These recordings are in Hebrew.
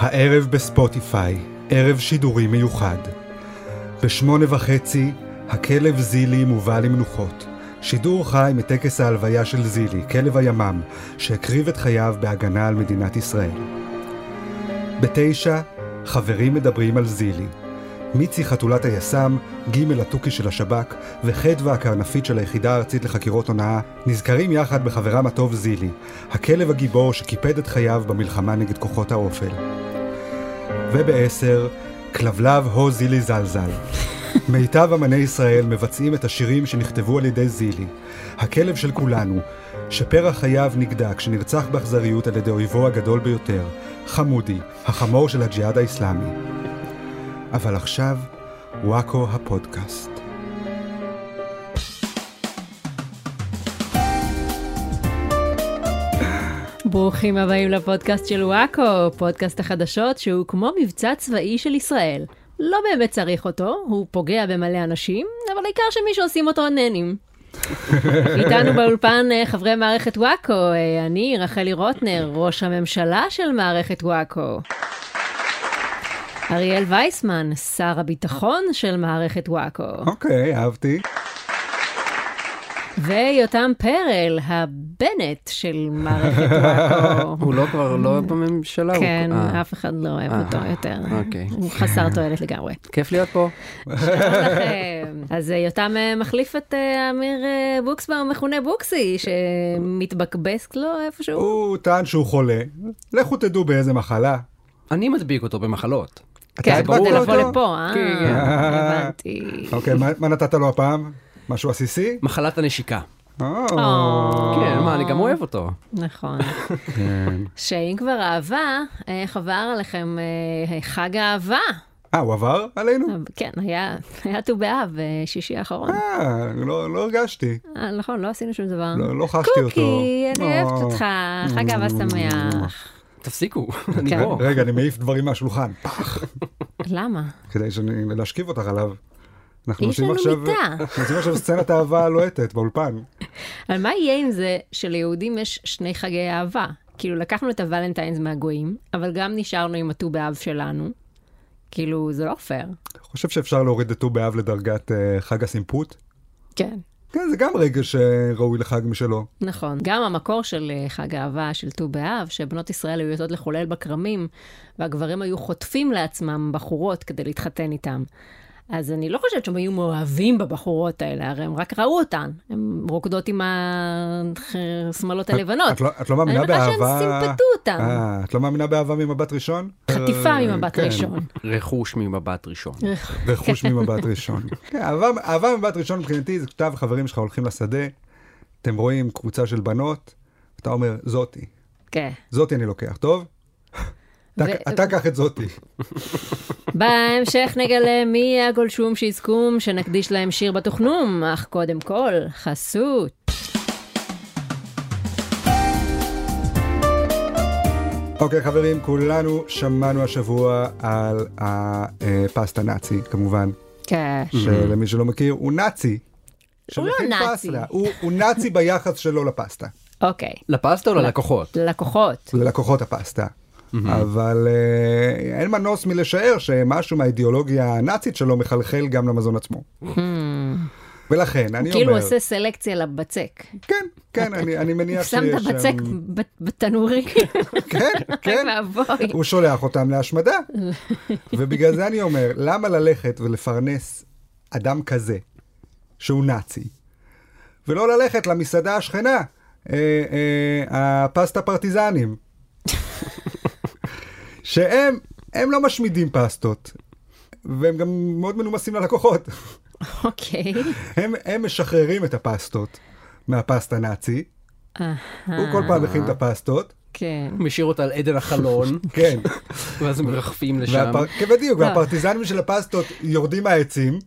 הערב בספוטיפיי, ערב שידורי מיוחד. בשמונה וחצי, הכלב זילי מובא למנוחות. שידור חי מטקס ההלוויה של זילי, כלב הימ"מ, שהקריב את חייו בהגנה על מדינת ישראל. בתשע, חברים מדברים על זילי. מיצי חתולת היס"מ, ג' התוכי של השב"כ וחדווה הקרנפית של היחידה הארצית לחקירות הונאה נזכרים יחד בחברם הטוב זילי, הכלב הגיבור שקיפד את חייו במלחמה נגד כוחות האופל. ובעשר, כלבלב הו זילי זלזל. מיטב אמני ישראל מבצעים את השירים שנכתבו על ידי זילי, הכלב של כולנו, שפרח חייו נגדע כשנרצח באכזריות על ידי אויבו הגדול ביותר, חמודי, החמור של הג'יהאד האיסלאמי. אבל עכשיו, וואקו הפודקאסט. ברוכים הבאים לפודקאסט של וואקו, פודקאסט החדשות שהוא כמו מבצע צבאי של ישראל. לא באמת צריך אותו, הוא פוגע במלא אנשים, אבל העיקר שמי שעושים אותו נהנים. איתנו באולפן אה, חברי מערכת וואקו, אה, אני רחלי רוטנר, ראש הממשלה של מערכת וואקו. אריאל וייסמן, שר הביטחון של מערכת וואקו. אוקיי, אהבתי. ויותם פרל, הבנט של מערכת וואקו. הוא לא כבר לא בממשלה? כן, אה, אף אחד לא אוהב אה, אותו יותר. אוקיי. הוא חסר תועלת לגמרי. כיף להיות פה. אז אה, יותם מחליף את אמיר בוקסבאום, מכונה בוקסי, שמתבקבס לו איפשהו. הוא טען שהוא חולה. לכו תדעו באיזה מחלה. אני מדביק אותו במחלות. כן, אתה כדי הדבקת לבוא? לפה, אה? כן, כן. הבנתי. אוקיי, מה- מה נתת לו הפעם? משהו עסיסי? מחלת הנשיקה. כן, מה, אני גם אוהב אותו. נכון. כן. שאם כבר אהבה, איך עבר עליכם אה, חג האהבה? אה, הוא עבר עלינו? כן, היה היה ט"ו באב, אה, שישי האחרון. אה, לא לא הרגשתי. אה, נכון, לא עשינו שום דבר. לא לא חשתי אותו. קוקי, אני אוהבת או. אותך, חג אהבה שמח. תפסיקו, אני כן. פה. רגע, אני מעיף דברים מהשולחן. פח. למה? כדי שאני- להשכיב אותך עליו. אנחנו יש עושים לנו עכשיו- מיטה. אנחנו עושים עכשיו סצנת אהבה לוהטת באולפן. אבל מה יהיה עם זה שליהודים יש שני חגי אהבה? כאילו, לקחנו את הוולנטיינס מהגויים, אבל גם נשארנו עם הט"ו באב שלנו. כאילו, זה לא פייר. אני חושב שאפשר להוריד את ט"ו באב לדרגת אה, חג הסימפות. כן. כן, זה גם רגש שראוי לחג משלו. נכון. גם המקור של אה, חג האהבה של ט"ו באב, שבנות ישראל היו יוצאות לחולל בכרמים, והגברים היו חוטפים לעצמם בחורות כדי להתחתן איתם. אז אני לא חושבת שהם היו מאוהבים בבחורות האלה, הרי הם רק ראו אותן. הן רוקדות עם השמאלות הלבנות. את לא- את לא מאמינה אני באהבה... מניחה שהם סימפטו אותם. אה, את לא מאמינה באהבה ממבט ראשון? חטיפה אה, ממבט כן. ראשון. רכוש ממבט ראשון. רכוש ממבט ראשון. כן, אהבה, אהבה ממבט ראשון מבחינתי זה כשאתה וחברים שלך הולכים לשדה, אתם רואים קבוצה של בנות, אתה אומר, זאתי, כן. זאתי אני לוקח, טוב? אתה- קח את זאתי. בהמשך נגלה מי הגולשום שיזכום שנקדיש להם שיר בתוכנום, אך קודם כל, חסות. אוקיי חברים, כולנו שמענו השבוע על הפסטה נאצי, כמובן, כן. שלמי שלא מכיר, הוא נאצי. הוא לא נאצי. הוא הוא נאצי ביחס שלו לפסטה. אוקיי. לפסטה או ללקוחות? ללקוחות. ללקוחות הפסטה. אבל אה, אין מנוס מלשער שמשהו מהאידיאולוגיה הנאצית שלו מחלחל גם למזון עצמו. ולכן, אני כאילו אומר, עושה סלקציה לבצק. כן, כן, אני אני מניח שם את שיש הבצק שם- ב- בתנורי. כן, כן, ואבוי. הוא שולח אותם להשמדה. ובגלל זה אני אומר, למה ללכת ולפרנס אדם כזה, שהוא נאצי, ולא ללכת למסעדה השכנה, אה, אה, הפסטה פרטיזנים, שהם הם לא משמידים פסטות, והם גם מאוד מנומסים ללקוחות. אוקיי. הם, הם משחררים את הפסטות מהפסטה נאצי, הוא כל פעם מכין את הפסטות, כן. משאיר אותה על עדן החלון, כן, ואז הם מרחפים לשם. והפר... כן, בדיוק, והפרטיזנים של הפסטות יורדים מהעצים,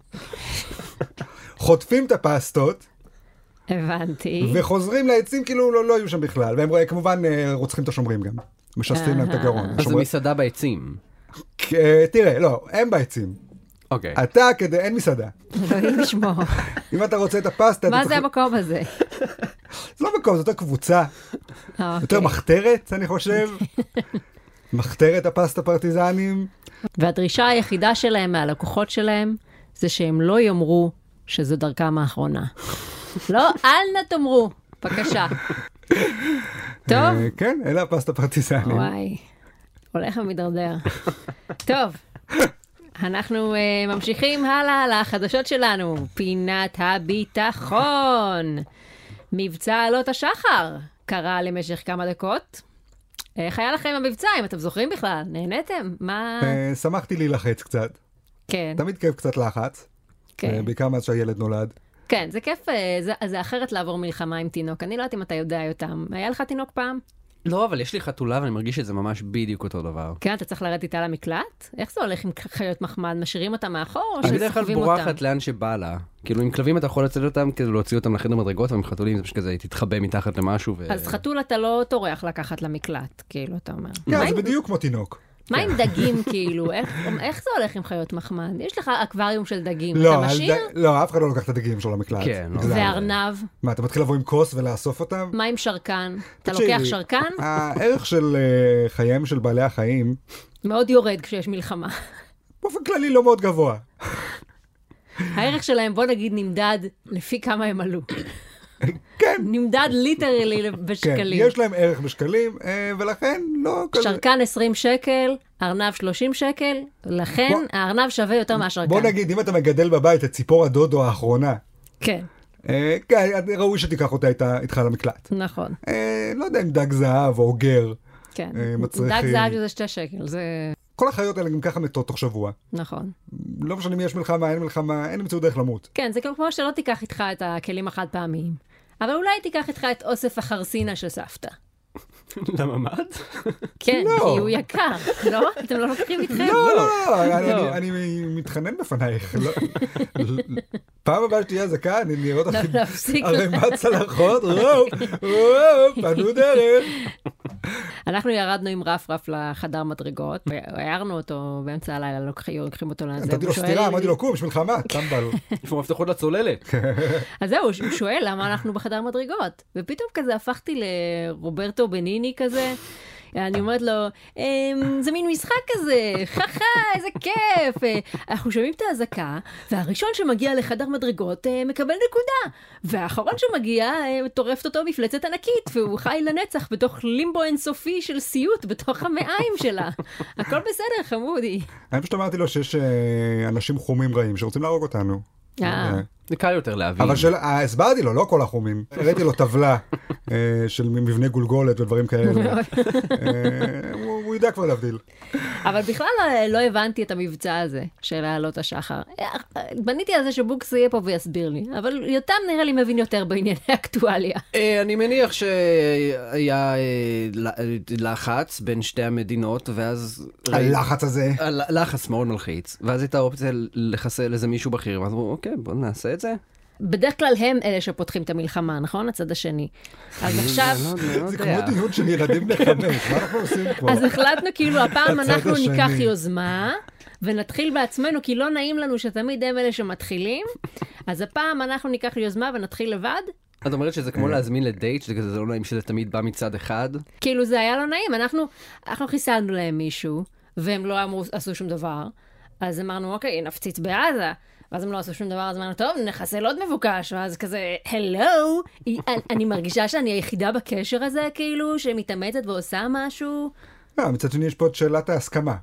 חוטפים את הפסטות, הבנתי. וחוזרים לעצים כאילו לא, לא היו שם בכלל, והם כמובן אה, רוצחים את השומרים גם, משספים להם את הגרון. אז זה השומרים- מסעדה בעצים. אה, תראה, לא, הם בעצים. אוקיי. אתה כדי, אין מסעדה. אלוהים ישמור. אם אתה רוצה את הפסטה, מה זה. המקום הזה? זה לא מקום, זה יותר קבוצה, אה, יותר אוקיי. מחתרת, אני חושב. מחתרת הפסטה פרטיזנים. והדרישה היחידה שלהם מהלקוחות שלהם, זה שהם לא יאמרו שזו דרכם האחרונה. לא, אל נא תאמרו, בבקשה. טוב, אה, כן, אלה הפסטה פרטיזנים. וואי, הולך ומידרדר. טוב, אנחנו uh, ממשיכים הלאה לחדשות שלנו. פינת הביטחון. מבצע עלות השחר קרה למשך כמה דקות. איך היה לכם המבצע, אם אתם זוכרים בכלל? נהניתם? מה... אה, שמחתי להילחץ קצת. כן, תמיד כיף קצת לחץ. כן. אה, בעיקר מאז שהילד נולד. כן, זה כיף, אה, זה, זה אחרת לעבור מלחמה עם תינוק. אני לא יודעת אם אתה יודע יותם. היה לך תינוק פעם? לא, אבל יש לי חתולה ואני מרגיש שזה ממש בדיוק אותו דבר. כן, אתה צריך לרדת איתה למקלט? איך זה הולך עם חיות מחמד? משאירים אותם מאחור או אני בדרך כלל שסוחבים אותם? בורחת לאן שבא לה. כאילו עם כלבים אתה יכול לצאת אותם כדי להוציא אותם לחדר מדרגות, אבל עם חתולים זה פשוט כזה תתחבא מתחת למשהו. ו- אז חתול אתה לא טורח לקחת למקלט, כאילו, אתה אומר. כן, זה בדיוק כמו תינוק. מה עם דגים, כאילו? איך, איך זה הולך עם חיות מחמד? יש לך אקווריום של דגים, לא, אתה על משאיר? ד- לא, אף אחד לא לוקח את הדגים שלו למקלט. כן, לא. וארנב? מה, אתה מתחיל לבוא עם כוס ולאסוף אותם? מה עם שרקן? אתה לוקח שרקן? הערך של אה, חייהם של בעלי החיים, מאוד יורד כשיש מלחמה. באופן כללי לא מאוד גבוה. הערך שלהם, בוא נגיד, נמדד לפי כמה הם עלו. כן, נמדד ליטרלי כן, בשקלים. יש להם ערך בשקלים, אה, ולכן לא כזה... שרקן 20 שקל, ארנב 30 שקל, לכן בוא- הארנב שווה יותר מהשרקן. בוא נגיד, אם אתה מגדל בבית את ציפור הדודו האחרונה, כן, אה, כן, ראוי שתיקח אותה איתך למקלט. נכון, אה, לא יודע אם דג זהב או גר, כן. אה, מצריכים- דג זהב זה 2 שקל, זה כל החיות האלה גם ככה מתות תוך שבוע. נכון. לא משנה אם יש מלחמה, אין מלחמה, אין ימצאו דרך למות. כן, זה כמו שלא תיקח איתך את הכלים החד פעמיים. אבל אולי תיקח איתך את אוסף החרסינה של סבתא. לממ"ד? כן, לא. כי הוא יקר, לא? אתם לא לוקחים איתכם? לא, לא, לא, אני- לא. אני מתחנן בפנייך. פעם הבאה שתהיה אזעקה, אני נראה אותך עם. ערימת צלחות, וואו, וואו, פנו דרך. אנחנו ירדנו עם רפרף לחדר מדרגות, והערנו אותו באמצע הלילה, לוקחים לוקחים אותו לזה. נתתי לו סטירה, אמרתי לו, קום, יש מלחמה, טמבל. יש פה מפתחות לצוללת. אז זהו, הוא שואל למה אנחנו בחדר מדרגות. ופתאום כזה הפכתי לרוברטו בניני כזה. אני אומרת לו, "אמ, זה מין משחק כזה, חכה, איזה כיף. אנחנו שומעים את האזעקה, והראשון שמגיע לחדר מדרגות אה, מקבל נקודה. והאחרון שמגיע, אה, טורפת אותו מפלצת ענקית, והוא חי לנצח בתוך לימבו אינסופי של סיוט בתוך המעיים שלה. הכל בסדר, חמודי. אני פשוט אמרתי לו שיש אה, אנשים חומים רעים שרוצים להרוג אותנו. אה. אה, זה קל יותר להבין. אבל של- אה, הסברתי לו, לא כל החומים. הראיתי לו טבלה אה, של מבנה גולגולת ודברים כאלה. אה, הוא הוא יודע כבר להבדיל. אבל בכלל לא, לא הבנתי את המבצע הזה של העלות השחר. אה, בניתי על זה שבוקס יהיה פה ויסביר לי, אבל יותם נראה לי מבין יותר בענייני אקטואליה. אה, אני מניח שהיה אה, לחץ בין שתי המדינות, ואז... הלחץ הזה. הל- לחץ מאוד מלחיץ, ואז הייתה אופציה לחסל איזה מישהו בכיר, ואז אמרו, אוקיי, בוא נעשה את זה. בדרך כלל הם אלה שפותחים את המלחמה, נכון? הצד השני. אז עכשיו, זה. כמו דיון של ילדים בני חמש, מה אנחנו עושים פה? אז החלטנו כאילו הפעם אנחנו. ניקח יוזמה. ונתחיל בעצמנו, כי לא נעים לנו שתמיד הם אלה שמתחילים. אז הפעם אנחנו ניקח יוזמה ונתחיל לבד. את אומרת שזה כמו להזמין לדייט, שזה כזה זה לא נעים שזה תמיד בא מצד אחד? כאילו זה היה לא נעים, אנחנו, אנחנו חיסלנו להם מישהו, והם לא אמרו, עשו שום דבר, אז אמרנו, אוקיי, נפציץ בעזה. ואז הם לא עשו שום דבר, אז אמרנו, טוב, נחסל עוד מבוקש, ואז כזה, הלו, אני, אני מרגישה שאני היחידה בקשר הזה, כאילו, שמתאמצת ועושה משהו. לא, מצד שני יש פה את שאלת ההסכמה.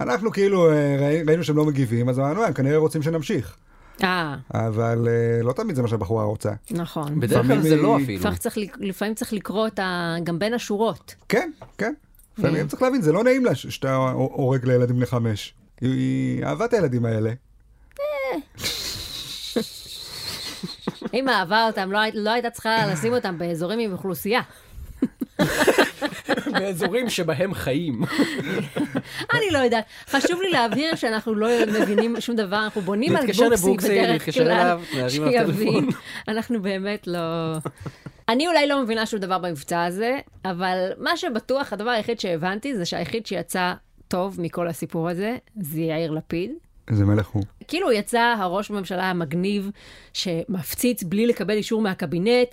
אנחנו כאילו אה, ראי- ראינו שהם לא מגיבים, אז אמרנו, הם כנראה רוצים שנמשיך. אה, אבל אה, לא תמיד זה מה שהבחורה רוצה. נכון. בדרך כלל זה לא אפילו. לפעמים צריך, לק- לפעמים צריך לקרוא את ה... גם בין השורות. כן, כן. לפעמים צריך להבין, זה לא נעים לה שאתה הורג לילדים בני חמש. היא- היא אהבה את הילדים האלה. אם אהבה אותם, לא, לא הייתה צריכה לשים אותם באזורים עם אוכלוסייה. באזורים שבהם חיים. אני לא יודעת. חשוב לי להבהיר שאנחנו לא מבינים שום דבר, אנחנו בונים על בוקסי בדרך כלל, שיבין. אנחנו באמת לא... אני אולי לא מבינה שום דבר במבצע הזה, אבל מה שבטוח, הדבר היחיד שהבנתי זה שהיחיד שיצא טוב מכל הסיפור הזה, זה יאיר לפיד. איזה מלך הוא. כאילו יצא הראש ממשלה המגניב, שמפציץ בלי לקבל אישור מהקבינט,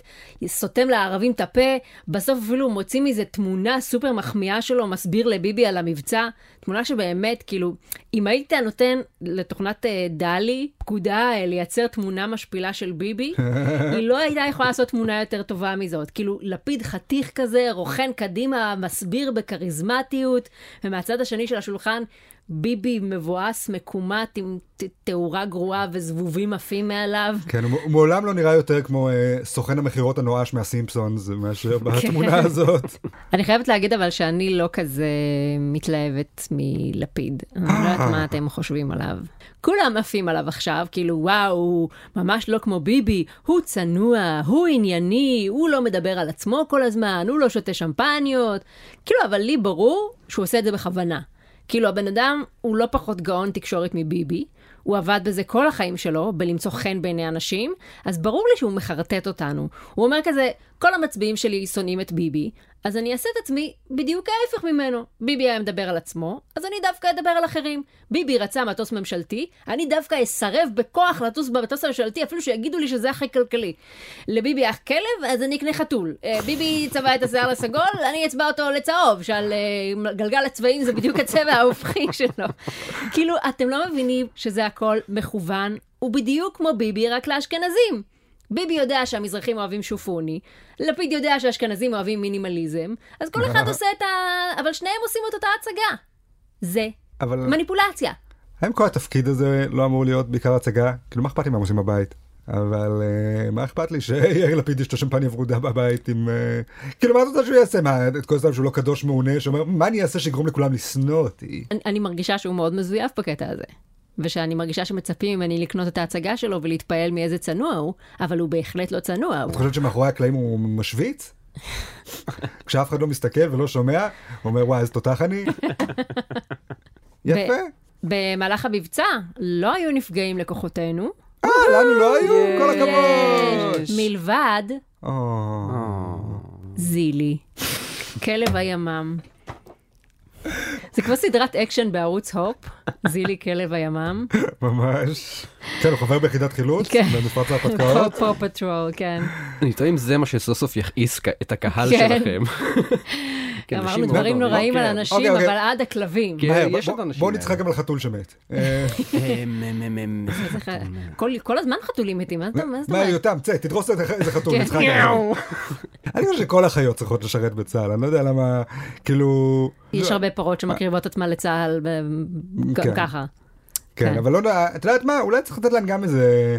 סותם לערבים את הפה, בסוף אפילו מוציא מזה תמונה סופר מחמיאה שלו, מסביר לביבי על המבצע. תמונה שבאמת, כאילו, אם היית נותן לתוכנת אה, דלי פקודה אה, לייצר תמונה משפילה של ביבי, היא לא הייתה יכולה לעשות תמונה יותר טובה מזאת. כאילו, לפיד חתיך כזה, רוכן קדימה, מסביר בכריזמטיות, ומהצד השני של השולחן, ביבי מבואס, מקומט, עם תאורה גרועה וזבובים עפים מעליו. כן, הוא הוא מעולם לא נראה יותר כמו אה, סוכן המכירות הנואש מהסימפסונס מאשר בתמונה הזאת. אני חייבת להגיד אבל שאני לא כזה מתלהבת מלפיד. אני לא יודעת מה אתם חושבים עליו. כולם עפים עליו עכשיו, כאילו וואו, הוא ממש לא כמו ביבי, הוא צנוע, הוא ענייני, הוא לא מדבר על עצמו כל הזמן, הוא לא שותה שמפניות. כאילו, אבל לי ברור שהוא עושה את זה בכוונה. כאילו, הבן אדם הוא לא פחות גאון תקשורת מביבי. הוא עבד בזה כל החיים שלו, בלמצוא חן בעיני אנשים, אז ברור לי שהוא מחרטט אותנו. הוא אומר כזה, כל המצביעים שלי שונאים את ביבי, אז אני אעשה את עצמי בדיוק ההפך ממנו. ביבי היה מדבר על עצמו, אז אני דווקא אדבר על אחרים. ביבי רצה מטוס ממשלתי, אני דווקא אסרב בכוח לטוס במטוס הממשלתי, אפילו שיגידו לי שזה הכי כלכלי. לביבי היה כלב, אז אני אקנה חתול. אה, ביבי צבע את השיער לסגול, אני אצבע אותו לצהוב, שעל אה, גלגל הצבעים זה בדיוק הצבע ההופכי שלו. כאילו, אתם לא מבינים שזה הכל מכוון, הוא בדיוק כמו ביבי, רק לאשכנזים. ביבי יודע שהמזרחים אוהבים שופוני, לפיד יודע שהאשכנזים אוהבים מינימליזם, אז כל אחד עושה את ה... אבל שניהם עושים את אותה הצגה. זה אבל מניפולציה. האם כל התפקיד הזה לא אמור להיות בעיקר הצגה? כאילו, מה אכפת לי מה הם עושים בבית? אבל אה, מה אכפת לי שיאיר לפיד יש לו שמפניה ורודה בבית עם... אה, כאילו, מה את רוצה שהוא יעשה? מה, את כל הזמן שהוא לא קדוש מעונה, שאומר, מה אני אעשה שיגרום לכולם לשנוא אותי? אני, אני מרגישה שהוא מאוד מזויף בקטע הזה. ושאני מרגישה שמצפים ממני לקנות את ההצגה שלו ולהתפעל מאיזה צנוע הוא, אבל הוא בהחלט לא צנוע. את חושבת שמאחורי הקלעים הוא משוויץ? כשאף אחד לא מסתכל ולא שומע, הוא אומר, וואי, איזה תותח אני? יפה. במהלך המבצע לא היו נפגעים לכוחותינו, אה, לנו לא היו? כל הכבוד. מלבד או, זילי, כלב הימ"מ. זה כמו סדרת אקשן בערוץ הופ, זילי כלב הימ"מ. ממש. כן, הוא חבר ביחידת חילוץ, כן. במפרץ ההרפתקאות. Paw Patrol, כן. אני תוהה אם זה מה שסוף סוף יכעיס את הקהל כן. שלכם. כן, אמרנו דברים נוראים על. אנשים, אוקיי, אוקיי. אבל עד הכלבים. כן, בואו. נצחק גם על חתול שמת. אה, אה, כל- הזמן חתולים מתים, מה זאת זאת מה, אומרת? יותם, צא, תדרוס איזה איזה חתול, כן. נצחק עליו. אני חושב שכל החיות צריכות לשרת בצה"ל, אני לא יודע למה, כאילו... יש הרבה פרות שמקריבות עצמן לצה"ל כן. ככה. כן. אבל לא יודע, את יודעת מה, אולי צריך לתת להם גם איזה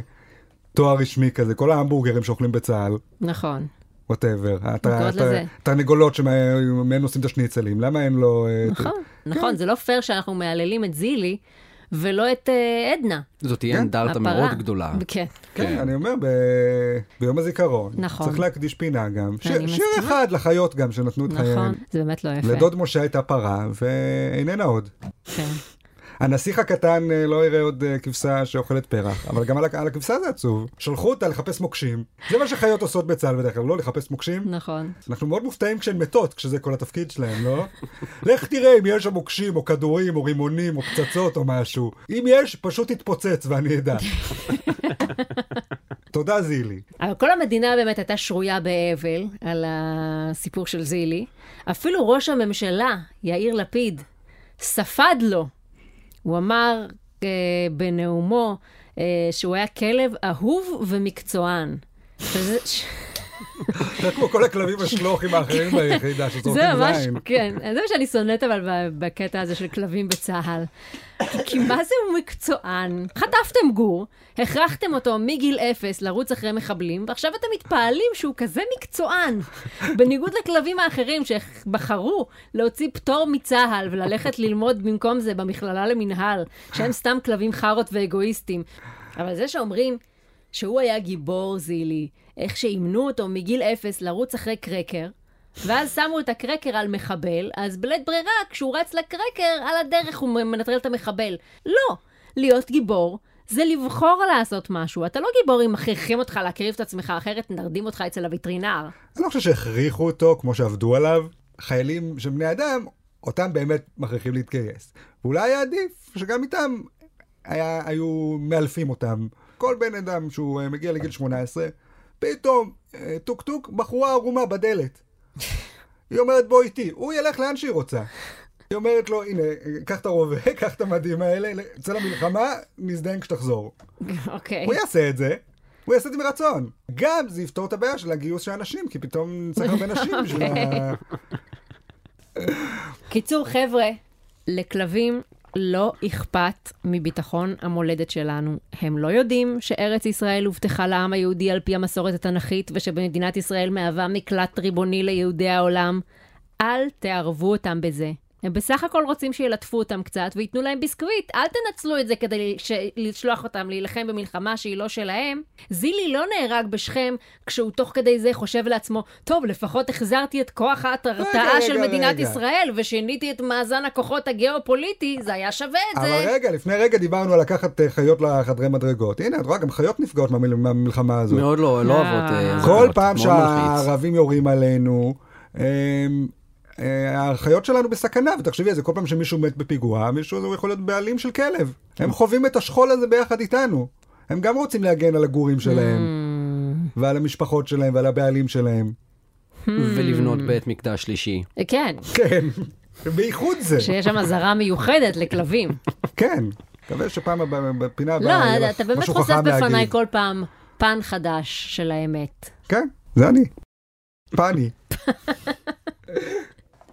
תואר רשמי כזה, כל ההמבורגרים שאוכלים בצה"ל, נכון. ווטאבר. התרנגולות שמהן עושים את השניצלים, למה אין לו... אה, נכון, נכון, זה לא פייר שאנחנו מהללים את זילי ולא את אה, עדנה. זאת תהיה כן. אנדרטה. מאוד גדולה. כן. כן, אני אומר, ב- ביום הזיכרון, נכון. צריך להקדיש פינה גם. שיר-. אחד לחיות גם, שנתנו את חייהם. נכון, זה באמת לא יפה. לדוד משה הייתה פרה, ואיננה עוד. כן. הנסיך הקטן אה, לא יראה עוד אה, כבשה שאוכלת פרח, אבל גם על הכ- על הכבשה זה עצוב. שלחו אותה לחפש מוקשים. זה מה שחיות עושות בצה"ל בדרך כלל, לא לחפש מוקשים. נכון. אנחנו מאוד מופתעים כשהן מתות, כשזה כל התפקיד שלהן, לא? לך תראה אם יש שם מוקשים, או כדורים, או רימונים, או פצצות, או משהו. אם יש, פשוט תתפוצץ ואני אדע. תודה, זילי. אבל כל המדינה באמת הייתה שרויה באבל על הסיפור של זילי. אפילו ראש הממשלה, יאיר לפיד, ספד לו. הוא אמר אה, בנאומו אה, שהוא היה כלב אהוב ומקצוען. זה כמו כל הכלבים השלוחים האחרים ביחידה שצורכים זה ממש, זין. כן, זה מה שאני שונאת אבל בקטע הזה של כלבים בצה"ל. כי מה זה הוא מקצוען? חטפתם גור, הכרחתם אותו מגיל אפס לרוץ אחרי מחבלים, ועכשיו אתם מתפעלים שהוא כזה מקצוען. בניגוד לכלבים האחרים שבחרו להוציא פטור מצה"ל וללכת ללמוד במקום זה במכללה למינהל, שהם סתם כלבים חארות ואגואיסטים. אבל זה שאומרים שהוא היה גיבור זילי, איך שאימנו אותו מגיל אפס לרוץ אחרי קרקר, ואז שמו את הקרקר על מחבל, אז בלית ברירה, כשהוא רץ לקרקר, על הדרך הוא מנטרל את המחבל. לא, להיות גיבור זה לבחור לעשות משהו. אתה לא גיבור אם מכריחים אותך להקריב את עצמך, אחרת נרדים אותך אצל הווטרינר. אני לא חושב שהכריחו אותו כמו שעבדו עליו. חיילים שהם בני אדם, אותם באמת מכריחים להתגייס. ואולי היה עדיף שגם איתם היה, היו מאלפים אותם. כל בן אדם שהוא אה, מגיע לגיל 18, פתאום, אה, טוק טוק, בחורה ערומה בדלת. היא אומרת, בוא איתי. הוא ילך לאן שהיא רוצה. היא אומרת לו, הנה, קח את הרובה, קח את המדים האלה, צא למלחמה, נזדיין כשתחזור. אוקיי. הוא יעשה את זה, הוא יעשה את זה מרצון. גם זה יפתור את הבעיה של הגיוס של אנשים, כי פתאום צריך הרבה נשים בשביל ה... קיצור, חבר'ה, לכלבים לא אכפת מביטחון המולדת שלנו. הם לא יודעים שארץ ישראל הובטחה לעם היהודי על פי המסורת התנ"כית, ושבמדינת ישראל מהווה מקלט ריבוני ליהודי העולם. אל תערבו אותם בזה. הם בסך הכל רוצים שילטפו אותם קצת וייתנו להם ביסקוויט. אל תנצלו את זה כדי ש- לשלוח אותם להילחם במלחמה שהיא לא שלהם. זילי לא נהרג בשכם כשהוא תוך כדי זה חושב לעצמו, טוב, לפחות החזרתי את כוח ההרתעה רגע, של רגע, מדינת רגע. ישראל ושיניתי את מאזן הכוחות הגיאופוליטי, זה היה שווה את זה. אבל רגע, לפני רגע דיברנו על לקחת אה, חיות לחדרי מדרגות. הנה, את רואה, גם חיות נפגעות מהמל- מהמלחמה הזאת. מאוד לא, לא. אוהבות. אה, כל פעם. שהערבים יורים עלינו, אמ, החיות שלנו בסכנה, ותחשבי על זה, כל פעם שמישהו מת בפיגוע, מישהו הזה הוא יכול להיות בעלים של כלב. הם חווים את השכול הזה ביחד איתנו. הם גם רוצים להגן על הגורים שלהם, Hmm. ועל המשפחות שלהם, ועל הבעלים שלהם. ולבנות בית מקדש שלישי. כן, כן, בייחוד זה. שיש שם אזהרה מיוחדת לכלבים. כן. מקווה שפעם הבאה, בפינה לא, הבאה, יהיה לך אתה באמת חושף בפניי. כל פעם פן חדש של האמת. כן, זה אני. פני.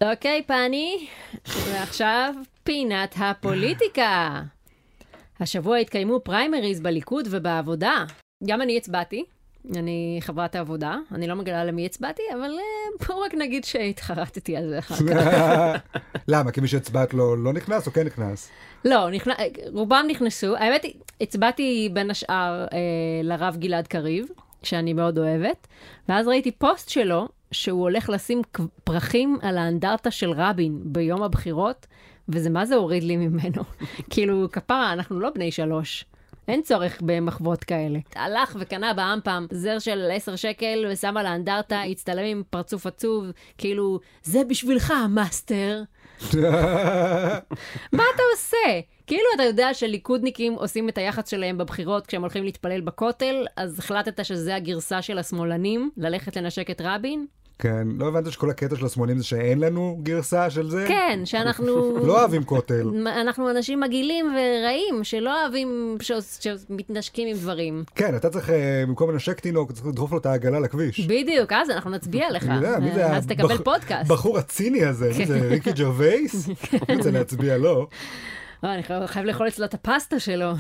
אוקיי, פני, ועכשיו פינת הפוליטיקה. השבוע התקיימו פריימריז בליכוד ובעבודה. גם אני הצבעתי, אני חברת העבודה, אני לא מגלה למי הצבעתי, אבל אה, בואו רק נגיד שהתחרטתי על זה אחר כך. למה? כי מי שהצבעת לו לא נכנס או כן נכנס? לא, נכנ... רובם נכנסו. האמת היא, הצבעתי בין השאר אה, לרב גלעד קריב, שאני מאוד אוהבת, ואז ראיתי פוסט שלו, שהוא הולך לשים פרחים על האנדרטה של רבין ביום הבחירות, וזה מה זה הוריד לי ממנו. כאילו, כפרה, אנחנו לא בני שלוש. אין צורך במחוות כאלה. הלך וקנה באמפם זר של 10 שקל ושם על האנדרטה, הצטלם עם פרצוף עצוב, כאילו, זה בשבילך, מאסטר. מה אתה עושה? כאילו אתה יודע שליכודניקים עושים את היח"צ שלהם בבחירות כשהם הולכים להתפלל בכותל, אז החלטת שזה הגרסה של השמאלנים, ללכת לנשק את רבין? כן, לא הבנת שכל הקטע של השמאלים זה שאין לנו גרסה של זה? כן, שאנחנו... לא אוהבים כותל. אנחנו אנשים מגעילים ורעים, שלא אוהבים שמתנשקים עם דברים. כן, אתה צריך, אה, במקום לנשק תינוק, צריך לדחוף לו את העגלה לכביש. בדיוק, אז אנחנו נצביע לך. אני יודע, מי זה אז תקבל פודקאסט. בחור הציני הזה? מי זה, ריקי ג'רווייס? אני רוצה להצביע לו. אה, אני חייב לאכול אצלו את הפסטה שלו.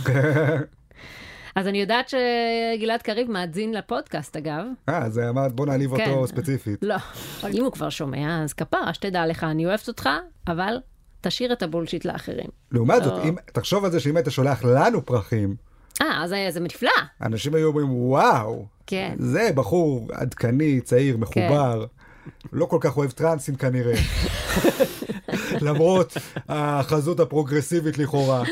אז אני יודעת שגלעד קריב מאזין לפודקאסט, אגב. אה, אז אמרת בוא נעליב כן. אותו ספציפית. לא, אם הוא כבר שומע, אז כפרה, שתדע לך, אני אוהבת אותך, אבל תשאיר את הבולשיט לאחרים. לעומת זאת, לא. אם- תחשוב על זה שאם היית שולח לנו פרחים, אה, אז זה נפלא. אנשים היו אומרים, וואו, כן. זה בחור עדכני, צעיר, מחובר, לא כל כך אוהב טרנסים כנראה. למרות החזות הפרוגרסיבית לכאורה,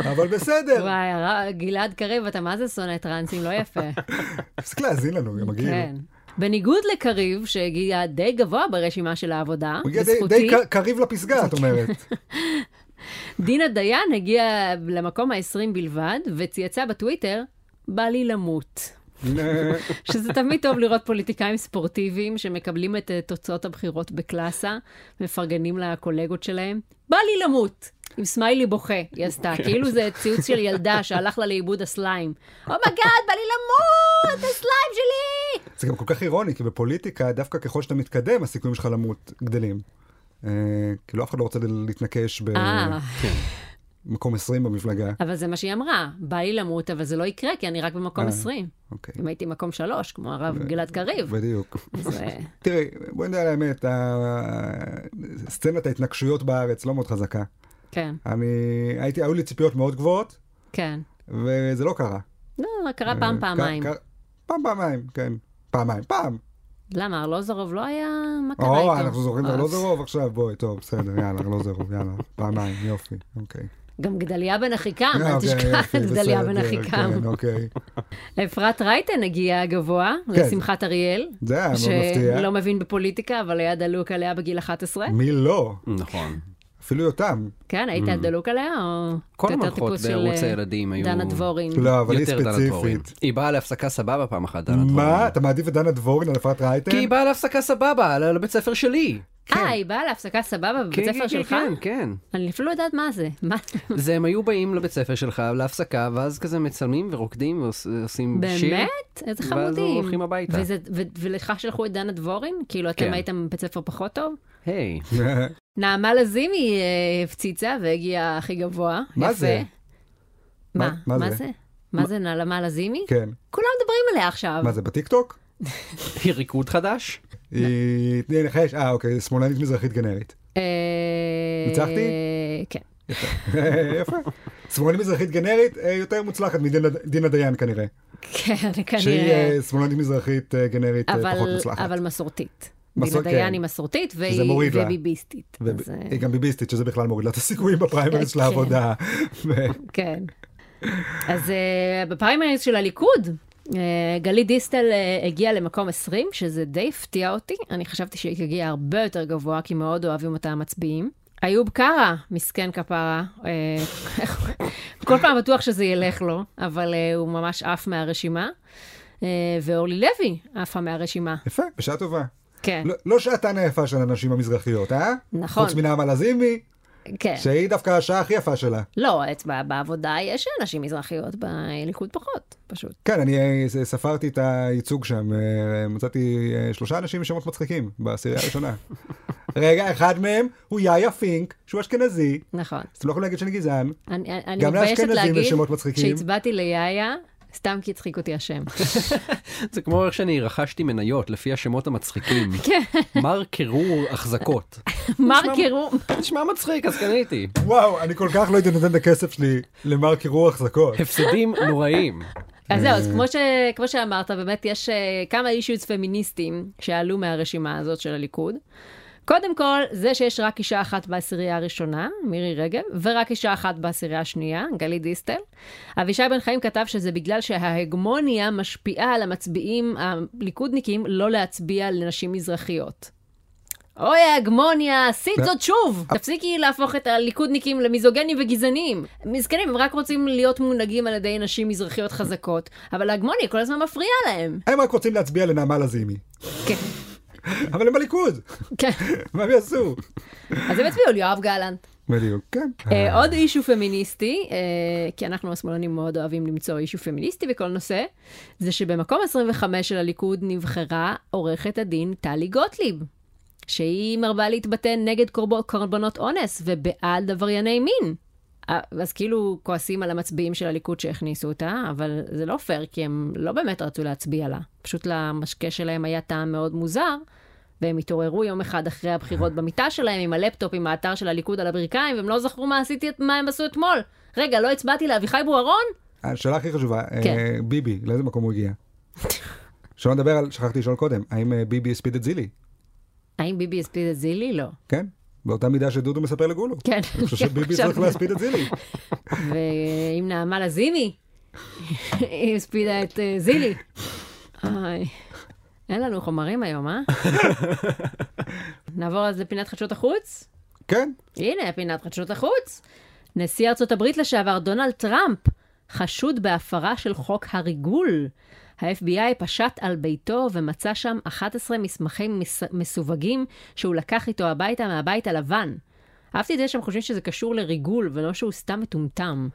אבל בסדר. וואי, גלעד קריב, אתה מה זה שונא טרנסים, לא יפה. תפסיק להאזין לנו, הם מגיעים. כן. בניגוד לקריב, שהגיע די גבוה ברשימה של העבודה, הוא הגיע די- בזכותי, די ק- קריב לפסגה, את אומרת. דינה דיין הגיעה למקום ה-20 בלבד, וצייצה בטוויטר, בא לי למות. שזה תמיד טוב לראות פוליטיקאים ספורטיביים שמקבלים את אה, תוצאות הבחירות בקלאסה, מפרגנים לקולגות שלהם. בא לי למות! עם סמיילי בוכה, היא עשתה. כאילו זה ציוץ של ילדה שהלך לה לאיבוד הסליים. oh my god, בא לי למות! הסליים שלי! זה גם כל כך אירוני, כי בפוליטיקה, דווקא ככל שאתה מתקדם, הסיכויים שלך למות גדלים. אה, כאילו אף אחד לא רוצה להתנקש אה, במקום 20 במפלגה. אבל זה מה שהיא אמרה. בא לי למות, אבל זה לא יקרה, כי אני רק במקום אה. 20. אוקיי, אם הייתי מקום 3, כמו הרב גלעד קריב. בדיוק. אה, תראי, בואי נדע על האמת, סצנת ההתנגשויות בארץ לא מאוד חזקה. כן, אני, הייתי, היו לי ציפיות מאוד גבוהות, כן. וזה לא קרה. לא, קרה פעם, אה, פעמיים. ק- ק- פעם, פעמיים, כן. פעמיים, פעם. למה, ארלוזורוב לא היה? מה קרה או, איתו? אנחנו זוכרים את אה, ארלוזורוב עכשיו, בואי, טוב, בסדר, יאללה, ארלוזורוב, יאללה, פעמיים, יופי, אוקיי. גם גדליה בן אחיקם, אה, אל תשכח את גדליה בן אחיקם. כן, אוקיי. אפרת רייטן הגיעה גבוה, כן. לשמחת אריאל. זה היה מאוד מפתיע. שלא מבין בפוליטיקה, אבל היה דלוק עליה בגיל 11. מי לא? נכון. אפילו יותם. כן, היית דלוק עליה, או... כל של, בערוץ אה, הילדים היו... דנה דבורין. לא, אבל היא. ספציפית. היא באה להפסקה סבבה פעם אחת, דנה דבורין. מה? אתה מעדיף את דנה דבורין על אפרת רייטן? כי היא באה להפסקה סבבה, לבית ספר שלי. אה, היא באה להפסקה סבבה בבית כן, ספר כן, שלך? כן, כן. אני אפילו לא יודעת מה זה. זה הם היו באים לבית ספר שלך להפסקה, ואז כזה מצלמים ורוקדים ועושים שיר. באמת? איזה ואז חמודים. הולכים הביתה. וזה- ו- ולך שלחו את דנה דבורין? כאילו אתם כן. הייתם בבית ספר פחות טוב? היי. נעמה לזימי אה, הפציצה והגיעה הכי גבוה. מה יפה. זה? מה? מה-? זה? מה זה נעמה לזימי? כן. כולם מדברים עליה עכשיו. מה זה, בטיקטוק? היא ריקוד חדש? היא... תני לי נחש. אה, אוקיי, שמאלנית מזרחית גנרית. אה, ניצחתי? כן. יפה. שמאלנית מזרחית גנרית אה, יותר מוצלחת מדינה דיין כנראה. כן, שהיא כנראה. אה, שמאלנית מזרחית גנרית פחות מוצלחת. אבל מסורתית. מסור- דינה דיין כן. היא מסורתית והיא אה, היא גם ביביסטית, שזה בכלל מוריד לה את הסיכויים בפריימריז של כן. העבודה. כן. אז בפריימריז של הליכוד, גלית דיסטל uh, הגיעה למקום 20, שזה די הפתיע אותי. אני חשבתי שהיא תגיע הרבה יותר גבוה, כי מאוד אוהבים אותה המצביעים. איוב קרא, מסכן כפרה, אה, כל פעם בטוח שזה ילך לו, אבל אה, הוא ממש עף מהרשימה. אה, ואורלי לוי עפה מהרשימה. יפה, בשעה טובה. כן, לא- לא שעתן היפה של הנשים המזרחיות, אה? נכון. חוץ מנעמה לזימי, כן. שהיא דווקא השעה הכי יפה שלה. לא, אצבע בעבודה יש נשים מזרחיות, בליכוד פחות, פשוט. כן, אני אה, ספרתי את הייצוג שם, אה, מצאתי אה, שלושה אנשים עם שמות מצחיקים בעשירייה הראשונה. רגע, אחד מהם הוא יאיה פינק, שהוא אשכנזי, נכון. אז אתם לא יכולים להגיד שאני גזען. אני, אני גם לאשכנזים יש שמות מצחיקים. שהצבעתי ליאיה, סתם כי הצחיק אותי השם. זה כמו איך שאני רכשתי מניות לפי השמות המצחיקים. כן, מר קירור החזקות. מרקרו, נשמע מצחיק, אז קניתי. וואו, אני כל כך לא הייתי נותן את הכסף שלי למר קירור החזקות. הפסדים נוראים. אז זהו, אז כמו, ש, כמו שאמרת, באמת יש אה, כמה אישיוס פמיניסטיים שעלו מהרשימה הזאת של הליכוד. קודם כל, זה שיש רק אישה אחת בעשירייה הראשונה, מירי רגב, ורק אישה אחת בעשירייה השנייה, גלית דיסטל. אבישי בן חיים כתב שזה בגלל שההגמוניה משפיעה על המצביעים הליכודניקים לא להצביע לנשים מזרחיות. אוי, ההגמוניה, עשית זאת שוב! תפסיקי להפוך את הליכודניקים למיזוגנים וגזענים. מסכנים, הם רק רוצים להיות מונהגים על ידי נשים מזרחיות חזקות, אבל ההגמוניה כל הזמן מפריעה להם. הם רק רוצים להצביע לנעמה לזימי. כן, אבל הם בליכוד, כן. מה הם יעשו? אז הם הצביעו ליואב גלנט. בדיוק, כן. אה, עוד אישו פמיניסטי, אה, כי אנחנו השמאלנים מאוד אוהבים למצוא אישו פמיניסטי בכל נושא, זה שבמקום 25 של הליכוד נבחרה עורכת הדין טלי גוטליב, שהיא מרבה להתבטא נגד קורב- קורבנות אונס ובעד עברייני מין. אה, אז כאילו כועסים על המצביעים של הליכוד שהכניסו אותה, אבל זה לא פייר, כי הם לא באמת רצו להצביע לה. פשוט למשקה שלהם היה טעם מאוד מוזר, והם התעוררו יום אחד אחרי הבחירות במיטה שלהם עם הלפטופ עם האתר של הליכוד על הברכיים, והם לא זכרו מה עשיתי, מה הם עשו אתמול. רגע, לא הצבעתי לאביחי בוארון? השאלה הכי חשובה, אה, כן. ביבי, לאיזה מקום הוא הגיע? שלא נדבר על, שכחתי לשאול קודם, האם אה, ביבי הספיד את זילי? האם ביבי הספיד את זילי? לא. כן? באותה מידה שדודו מספר לגולו. כן. אני חושב שביבי צריך להספיד את זילי. ועם נעמה לזימי, היא הספידה את אה, זילי. אין לנו חומרים היום, אה? נעבור אז לפינת חדשות החוץ? כן, הנה, פינת חדשות החוץ. נשיא ארצות הברית לשעבר דונלד טראמפ חשוד בהפרה של חוק הריגול. ה-FBI פשט על ביתו ומצא שם 11 מסמכים מס... מסווגים שהוא לקח איתו הביתה מהבית הלבן. אהבתי את זה שהם חושבים שזה קשור לריגול ולא שהוא סתם מטומטם.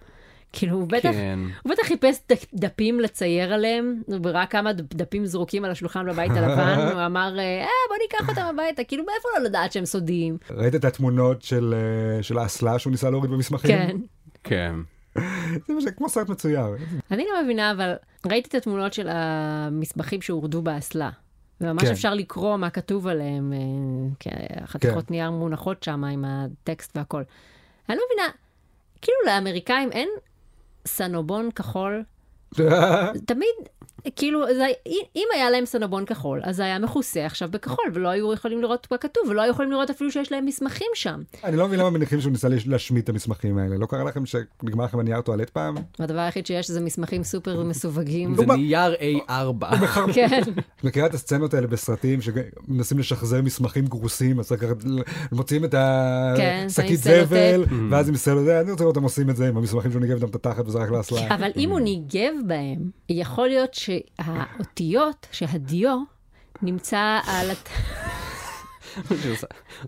כאילו, הוא בטח, כן. הוא בטח חיפש דפים לצייר עליהם, הוא ראה כמה דפים זרוקים על השולחן בבית הלבן, הוא אמר, אה, בוא ניקח אותם הביתה, כאילו, מאיפה לא לדעת שהם סודיים? ראית את התמונות של, אה, של האסלה שהוא ניסה להוריד במסמכים? כן. כן. זה כמו סרט מצויר. אני לא מבינה, אבל ראיתי את התמונות של המסמכים שהורדו באסלה. וממש כן. אפשר לקרוא מה כתוב עליהם, אה, החתיכות כן. נייר מונחות שם עם הטקסט והכל. אני לא מבינה, כאילו לאמריקאים אין סנובון כחול, תמיד כאילו, זה, אם היה להם סנבון כחול, אז זה היה מכוסה עכשיו בכחול, ולא היו יכולים לראות מה כתוב, ולא היו יכולים לראות אפילו שיש להם מסמכים שם. אני לא מבין למה מניחים שהוא ניסה להשמיט את המסמכים האלה. לא קרה לכם שנגמר לכם הנייר טואלט פעם? הדבר היחיד שיש זה מסמכים סופר מסווגים. זה נייר A4. כן. את מכירה את הסצנות האלה בסרטים שמנסים לשחזר מסמכים גרוסים, אז מוציאים את כן, השקית זבל, ואז הם סלוטייפ, אני רוצה לראות אותם עושים את זה עם המסמכים שהוא ניגב אותם את התחת וזרק לאסלה. אבל אם הוא ניגב בהם, יכול להיות שהאותיות, שהדיו, נמצא על...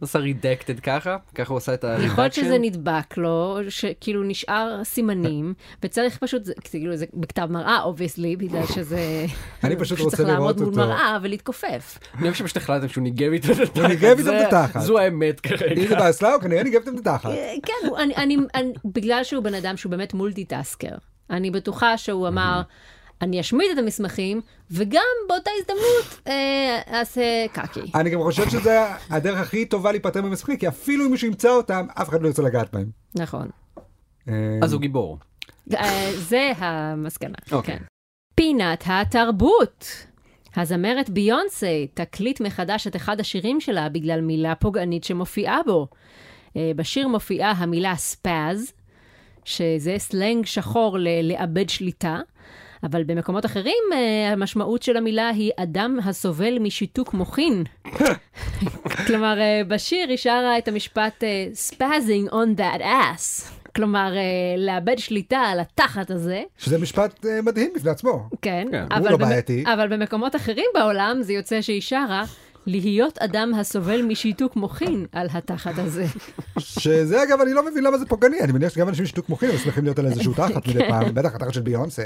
עושה רידקטד ככה, ככה הוא עושה את הרידקשן. יכול להיות שזה נדבק לו, שכאילו נשאר סימנים, וצריך פשוט, כאילו זה בכתב מראה, obviously, בגלל שזה... אני פשוט רוצה לראות אותו. צריך לעמוד מול מראה ולהתכופף. אני חושב שפשוט החלטתם שהוא ניגב איתו את התחת. הוא ניגב איתו את התחת. זו האמת כרגע. אם זה באסלה, הוא כנראה ניגב איתו את התחת. כן, בגלל שהוא בן אדם שהוא באמת multitasker. אני בטוחה שהוא אמר... אני אשמיד את המסמכים, וגם באותה הזדמנות אה, אעשה קקי. אני גם חושב שזה הדרך הכי טובה להיפטר ממסמכים, כי אפילו אם מישהו ימצא אותם, אף אחד לא ירצה לגעת בהם. נכון. אה, אז הוא גיבור. אה, זה המסקנה, אוקיי. כן. פינת התרבות. הזמרת ביונסה תקליט מחדש את אחד השירים שלה בגלל מילה פוגענית שמופיעה בו. בשיר מופיעה המילה ספאז, שזה סלנג שחור ללאבד שליטה. אבל במקומות אחרים אה, המשמעות של המילה היא אדם הסובל משיתוק מוחין. כלומר, אה, בשיר היא שרה את המשפט אה, spazzing on that ass. כלומר, לאבד שליטה על התחת הזה. שזה משפט מדהים בפני עצמו. כן, כן. אבל, הוא לא בעייתי. אבל במקומות אחרים בעולם זה יוצא שהיא שרה להיות אדם הסובל משיתוק מוחין על התחת הזה. שזה אגב, אני לא מבין למה זה פוגעני, אני מניח שגם אנשים שיתוק מוחין, הם שמחים להיות על איזשהו תחת מדי פעם, בטח התחת של ביונסה.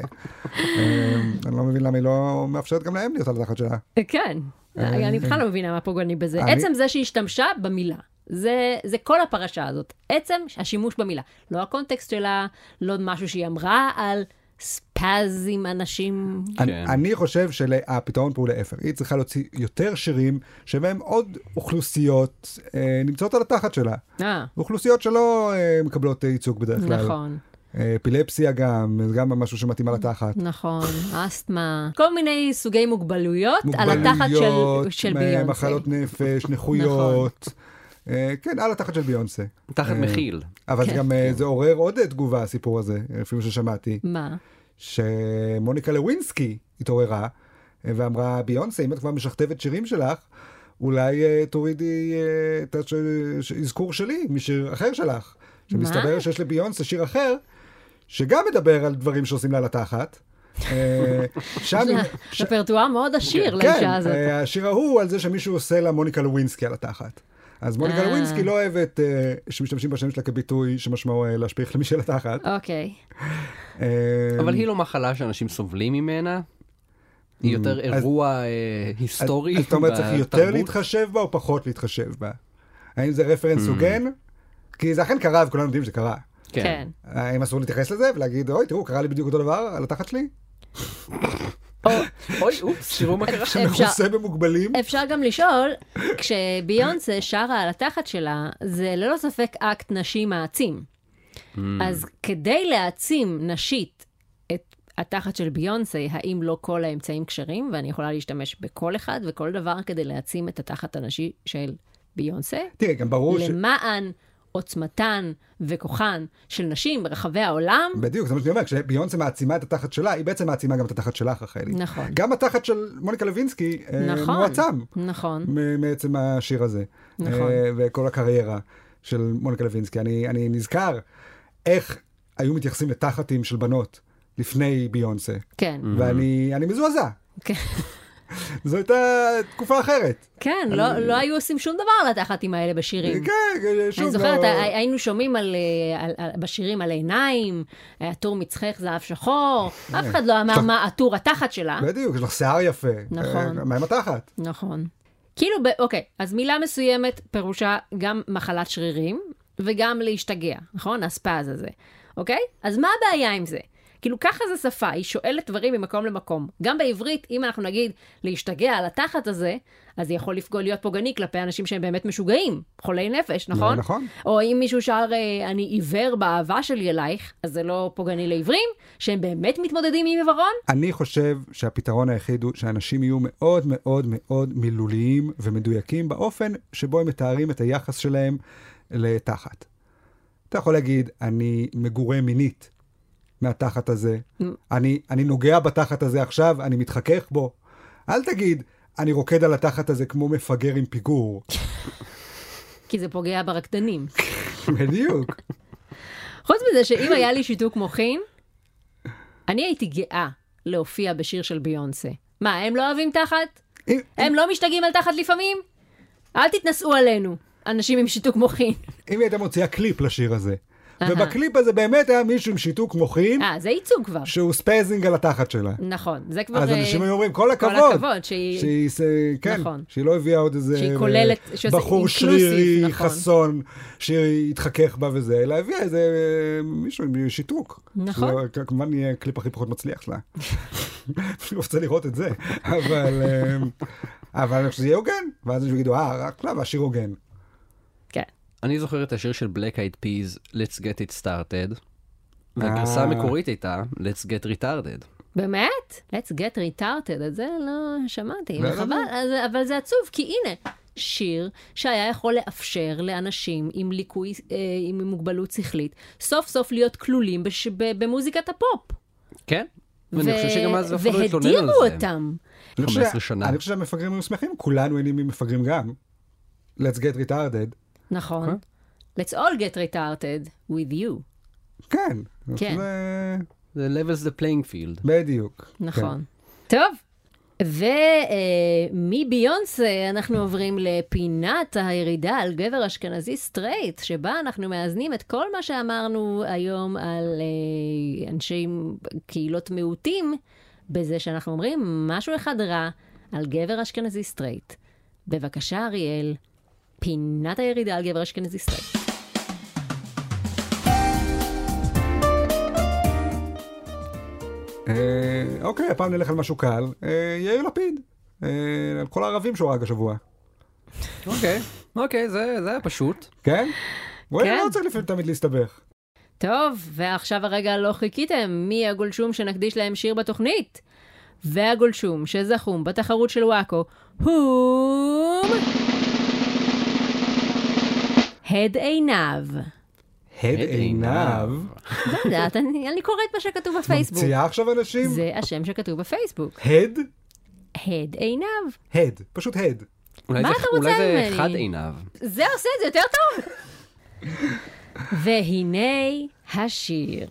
אני לא מבין למה היא לא מאפשרת גם להם להיות על התחת שלה. כן, אני בכלל לא מבינה מה פוגעני בזה. עצם זה שהיא השתמשה במילה. זה, זה כל הפרשה הזאת, עצם השימוש במילה. לא הקונטקסט שלה, לא משהו שהיא אמרה על ספאז עם אנשים. אני, כן. אני חושב שהפתרון פה הוא להפך. היא צריכה להוציא יותר שירים שבהם עוד אוכלוסיות אה, נמצאות על התחת שלה. אה. אוכלוסיות שלא אה, מקבלות ייצוג בדרך כלל. נכון. אפילפסיה גם, זה גם משהו שמתאים על התחת. נכון, אסתמה, כל מיני סוגי מוגבלויות, מוגבלויות על התחת של, של ביונסה. מחלות נפש, נכויות. נכון. כן, על התחת של ביונסה. תחת מכיל. אבל כן. גם זה עורר עוד תגובה, הסיפור הזה, לפי מה ששמעתי. מה? שמוניקה לווינסקי התעוררה ואמרה, ביונסה, אם את כבר משכתבת שירים שלך, אולי uh, תורידי uh, את האזכור שלי משיר אחר שלך. שמסתבר שיש לביונסה שיר אחר, שגם מדבר על דברים שעושים לה לתחת. שם... רפרטואר מאוד עשיר לאישה כן, הזאת. כן, השיר ההוא על זה שמישהו עושה לה מוניקה לווינסקי על התחת. אז מוניקה לווינסקי לא אוהבת שמשתמשים בשם שלה כביטוי שמשמעו להשפיך למי שלתחת. אוקיי. אבל היא לא מחלה שאנשים סובלים ממנה? היא יותר אירוע היסטורי בתרבות? אז אתה אומר, צריך יותר להתחשב בה או פחות להתחשב בה? האם זה רפרנס הוגן? כי זה אכן קרה וכולנו יודעים שזה קרה. כן. האם אסור להתייחס לזה ולהגיד, אוי, תראו, קרה לי בדיוק אותו דבר על התחת שלי? אוי, אופס, תראו מה קרה. שמכוסה במוגבלים. אפשר גם לשאול, כשביונסה שרה על התחת שלה, זה ללא ספק אקט נשי מעצים. אז כדי להעצים נשית את התחת של ביונסה, האם לא כל האמצעים כשרים, ואני יכולה להשתמש בכל אחד וכל דבר כדי להעצים את התחת הנשי של ביונסה? תראה, גם ברור ש... למען עוצמתן וכוחן של נשים ברחבי העולם. בדיוק, זה מה שאני אומר, כשביונסה מעצימה את התחת שלה, היא בעצם מעצימה גם את התחת שלך, רחלי. נכון. גם התחת של מוניקה לוינסקי נכון, מועצם. נכון. מעצם השיר הזה. נכון. וכל הקריירה של מוניקה לוינסקי. אני, אני נזכר איך היו מתייחסים לתחתים של בנות לפני ביונסה. כן. ואני מזועזע. כן. זו הייתה תקופה אחרת. כן, לא, לא היו עושים שום דבר על התחתים האלה בשירים. כן, שוב. אני זוכרת, לא... היינו שומעים על, על, על, בשירים על עיניים, עטור מצחך זהב שחור, אף אחד לא אמר מה עטור התחת שלה. בדיוק, יש לך שיער יפה. נכון. מה עם התחת? נכון. כאילו, ב, אוקיי, אז מילה מסוימת פירושה גם מחלת שרירים וגם להשתגע, נכון? הספאז הזה, אוקיי? אז מה הבעיה עם זה? כאילו ככה זה שפה, היא שואלת דברים ממקום למקום. גם בעברית, אם אנחנו נגיד להשתגע על התחת הזה, אז זה יכול לפגוע להיות פוגעני כלפי אנשים שהם באמת משוגעים, חולי נפש, נכון? נכון. או אם מישהו שר אה, אני עיוור באהבה שלי אלייך, אז זה לא פוגעני לעיוורים, שהם באמת מתמודדים עם עיוורון? אני חושב שהפתרון היחיד הוא שאנשים יהיו מאוד מאוד מאוד מילוליים ומדויקים באופן שבו הם מתארים את היחס שלהם לתחת. אתה יכול להגיד, אני מגורה מינית מהתחת הזה, אני, אני נוגע בתחת הזה עכשיו, אני מתחכך בו. אל תגיד, אני רוקד על התחת הזה כמו מפגר עם פיגור. כי זה פוגע ברקדנים. בדיוק. חוץ מזה שאם היה לי שיתוק מוחין, אני הייתי גאה להופיע בשיר של ביונסה. מה, הם לא אוהבים תחת? הם לא משתגעים על תחת לפעמים? אל תתנשאו עלינו, אנשים עם שיתוק מוחין. אם היא הייתה מוציאה קליפ לשיר הזה. ובקליפ הזה באמת היה מישהו עם שיתוק מוחין, אה, זה ייצוג כבר. שהוא spazzing על התחת שלה. נכון, זה כבר... אז אה, אנשים היו אומרים, כל הכבוד. כל הכבוד, שהיא... כן, נכון. שהיא לא הביאה עוד איזה שהיא כוללת- שעושה בחור שרירי, נכון. חסון, שהתחכך בה וזה, אלא הביאה איזה אה, מישהו עם שיתוק. נכון. שזה כמובן יהיה הקליפ הכי פחות מצליח שלה. אני רוצה לראות את זה, אבל אה, אבל אני חושב שזה יהיה הוגן, ואז יגידו, אה, רק לה, והשיר הוגן. אני זוכר את השיר של Black Eyed Peas, Let's Get It Started, והגרסה אה. המקורית הייתה Let's Get Retarded. באמת? Let's get retarded, את זה לא שמעתי, לא וחבל, ידעתי. אז- אבל זה עצוב, כי הנה, שיר שהיה יכול לאפשר לאנשים עם ליקוי, אה, עם מוגבלות שכלית, סוף סוף להיות כלולים בש, ב, במוזיקת הפופ. כן? ואני חושב שגם אז אף אחד לא התלונן על והדירו זה. אותם. אני חושב 15 ש- שנה. אני חושב שהמפגרים היו שמחים, כולנו היינו מפגרים גם. Let's get retarded. נכון. Let's all get retarded with you. כן. כן. זה- זה levels the playing field. בדיוק. נכון. טוב. ומביונסה אנחנו עוברים לפינת הירידה על גבר אשכנזי סטרייט, שבה אנחנו מאזנים את כל מה שאמרנו היום על אה, אנשי קהילות מיעוטים, בזה שאנחנו אומרים משהו אחד רע על גבר אשכנזי סטרייט. בבקשה, אריאל, פינת הירידה על גבר אשכנזי סטרייט. אה, אוקיי, הפעם נלך על משהו קל. אה, יאיר לפיד. אה, על כל הערבים שהוא הרג השבוע. אוקיי, אוקיי, זה זה היה פשוט. כן? בואי, כן. לא צריך לפעמים תמיד להסתבך. טוב, ועכשיו הרגע לא חיכיתם, מי הגולשום שנקדיש להם שיר בתוכנית? והגולשום שזכום בתחרות של וואקו הוא... הד עיניו. הד עיניו. לא יודעת, אני, אני קוראת מה שכתוב בפייסבוק. ממציאה עכשיו אנשים? זה השם שכתוב בפייסבוק. הד? הד עיניו. הד. פשוט הד. מה זה- אתה רוצה אולי זה ממני? חד עיניו. זה עושה את זה יותר טוב. והנה השיר.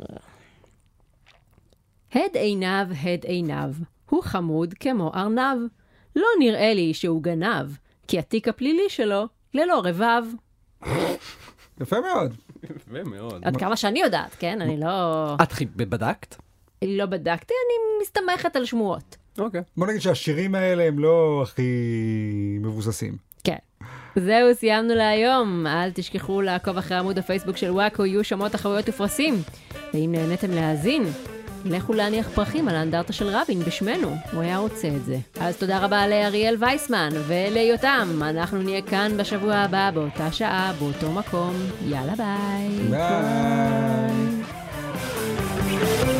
הד עיניו, הד עיניו, הוא חמוד כמו ארנב. לא נראה לי שהוא גנב, כי התיק הפלילי שלו ללא רבב. יפה מאוד. יפה מאוד. עד כמה שאני יודעת, כן? אני לא... את בדקת? לא בדקתי, אני מסתמכת על שמועות. אוקיי. בוא נגיד שהשירים האלה הם לא הכי מבוססים. כן. זהו, סיימנו להיום. אל תשכחו לעקוב אחרי עמוד הפייסבוק של וואקו, יהיו שמות תחרויות ופרסים. ואם נהניתם להאזין, לכו להניח פרחים על האנדרטה של רבין בשמנו, הוא היה רוצה את זה. אז תודה רבה לאריאל וייסמן וליותם, אנחנו נהיה כאן בשבוע הבא באותה שעה, באותו מקום. יאללה ביי. ביי. ביי.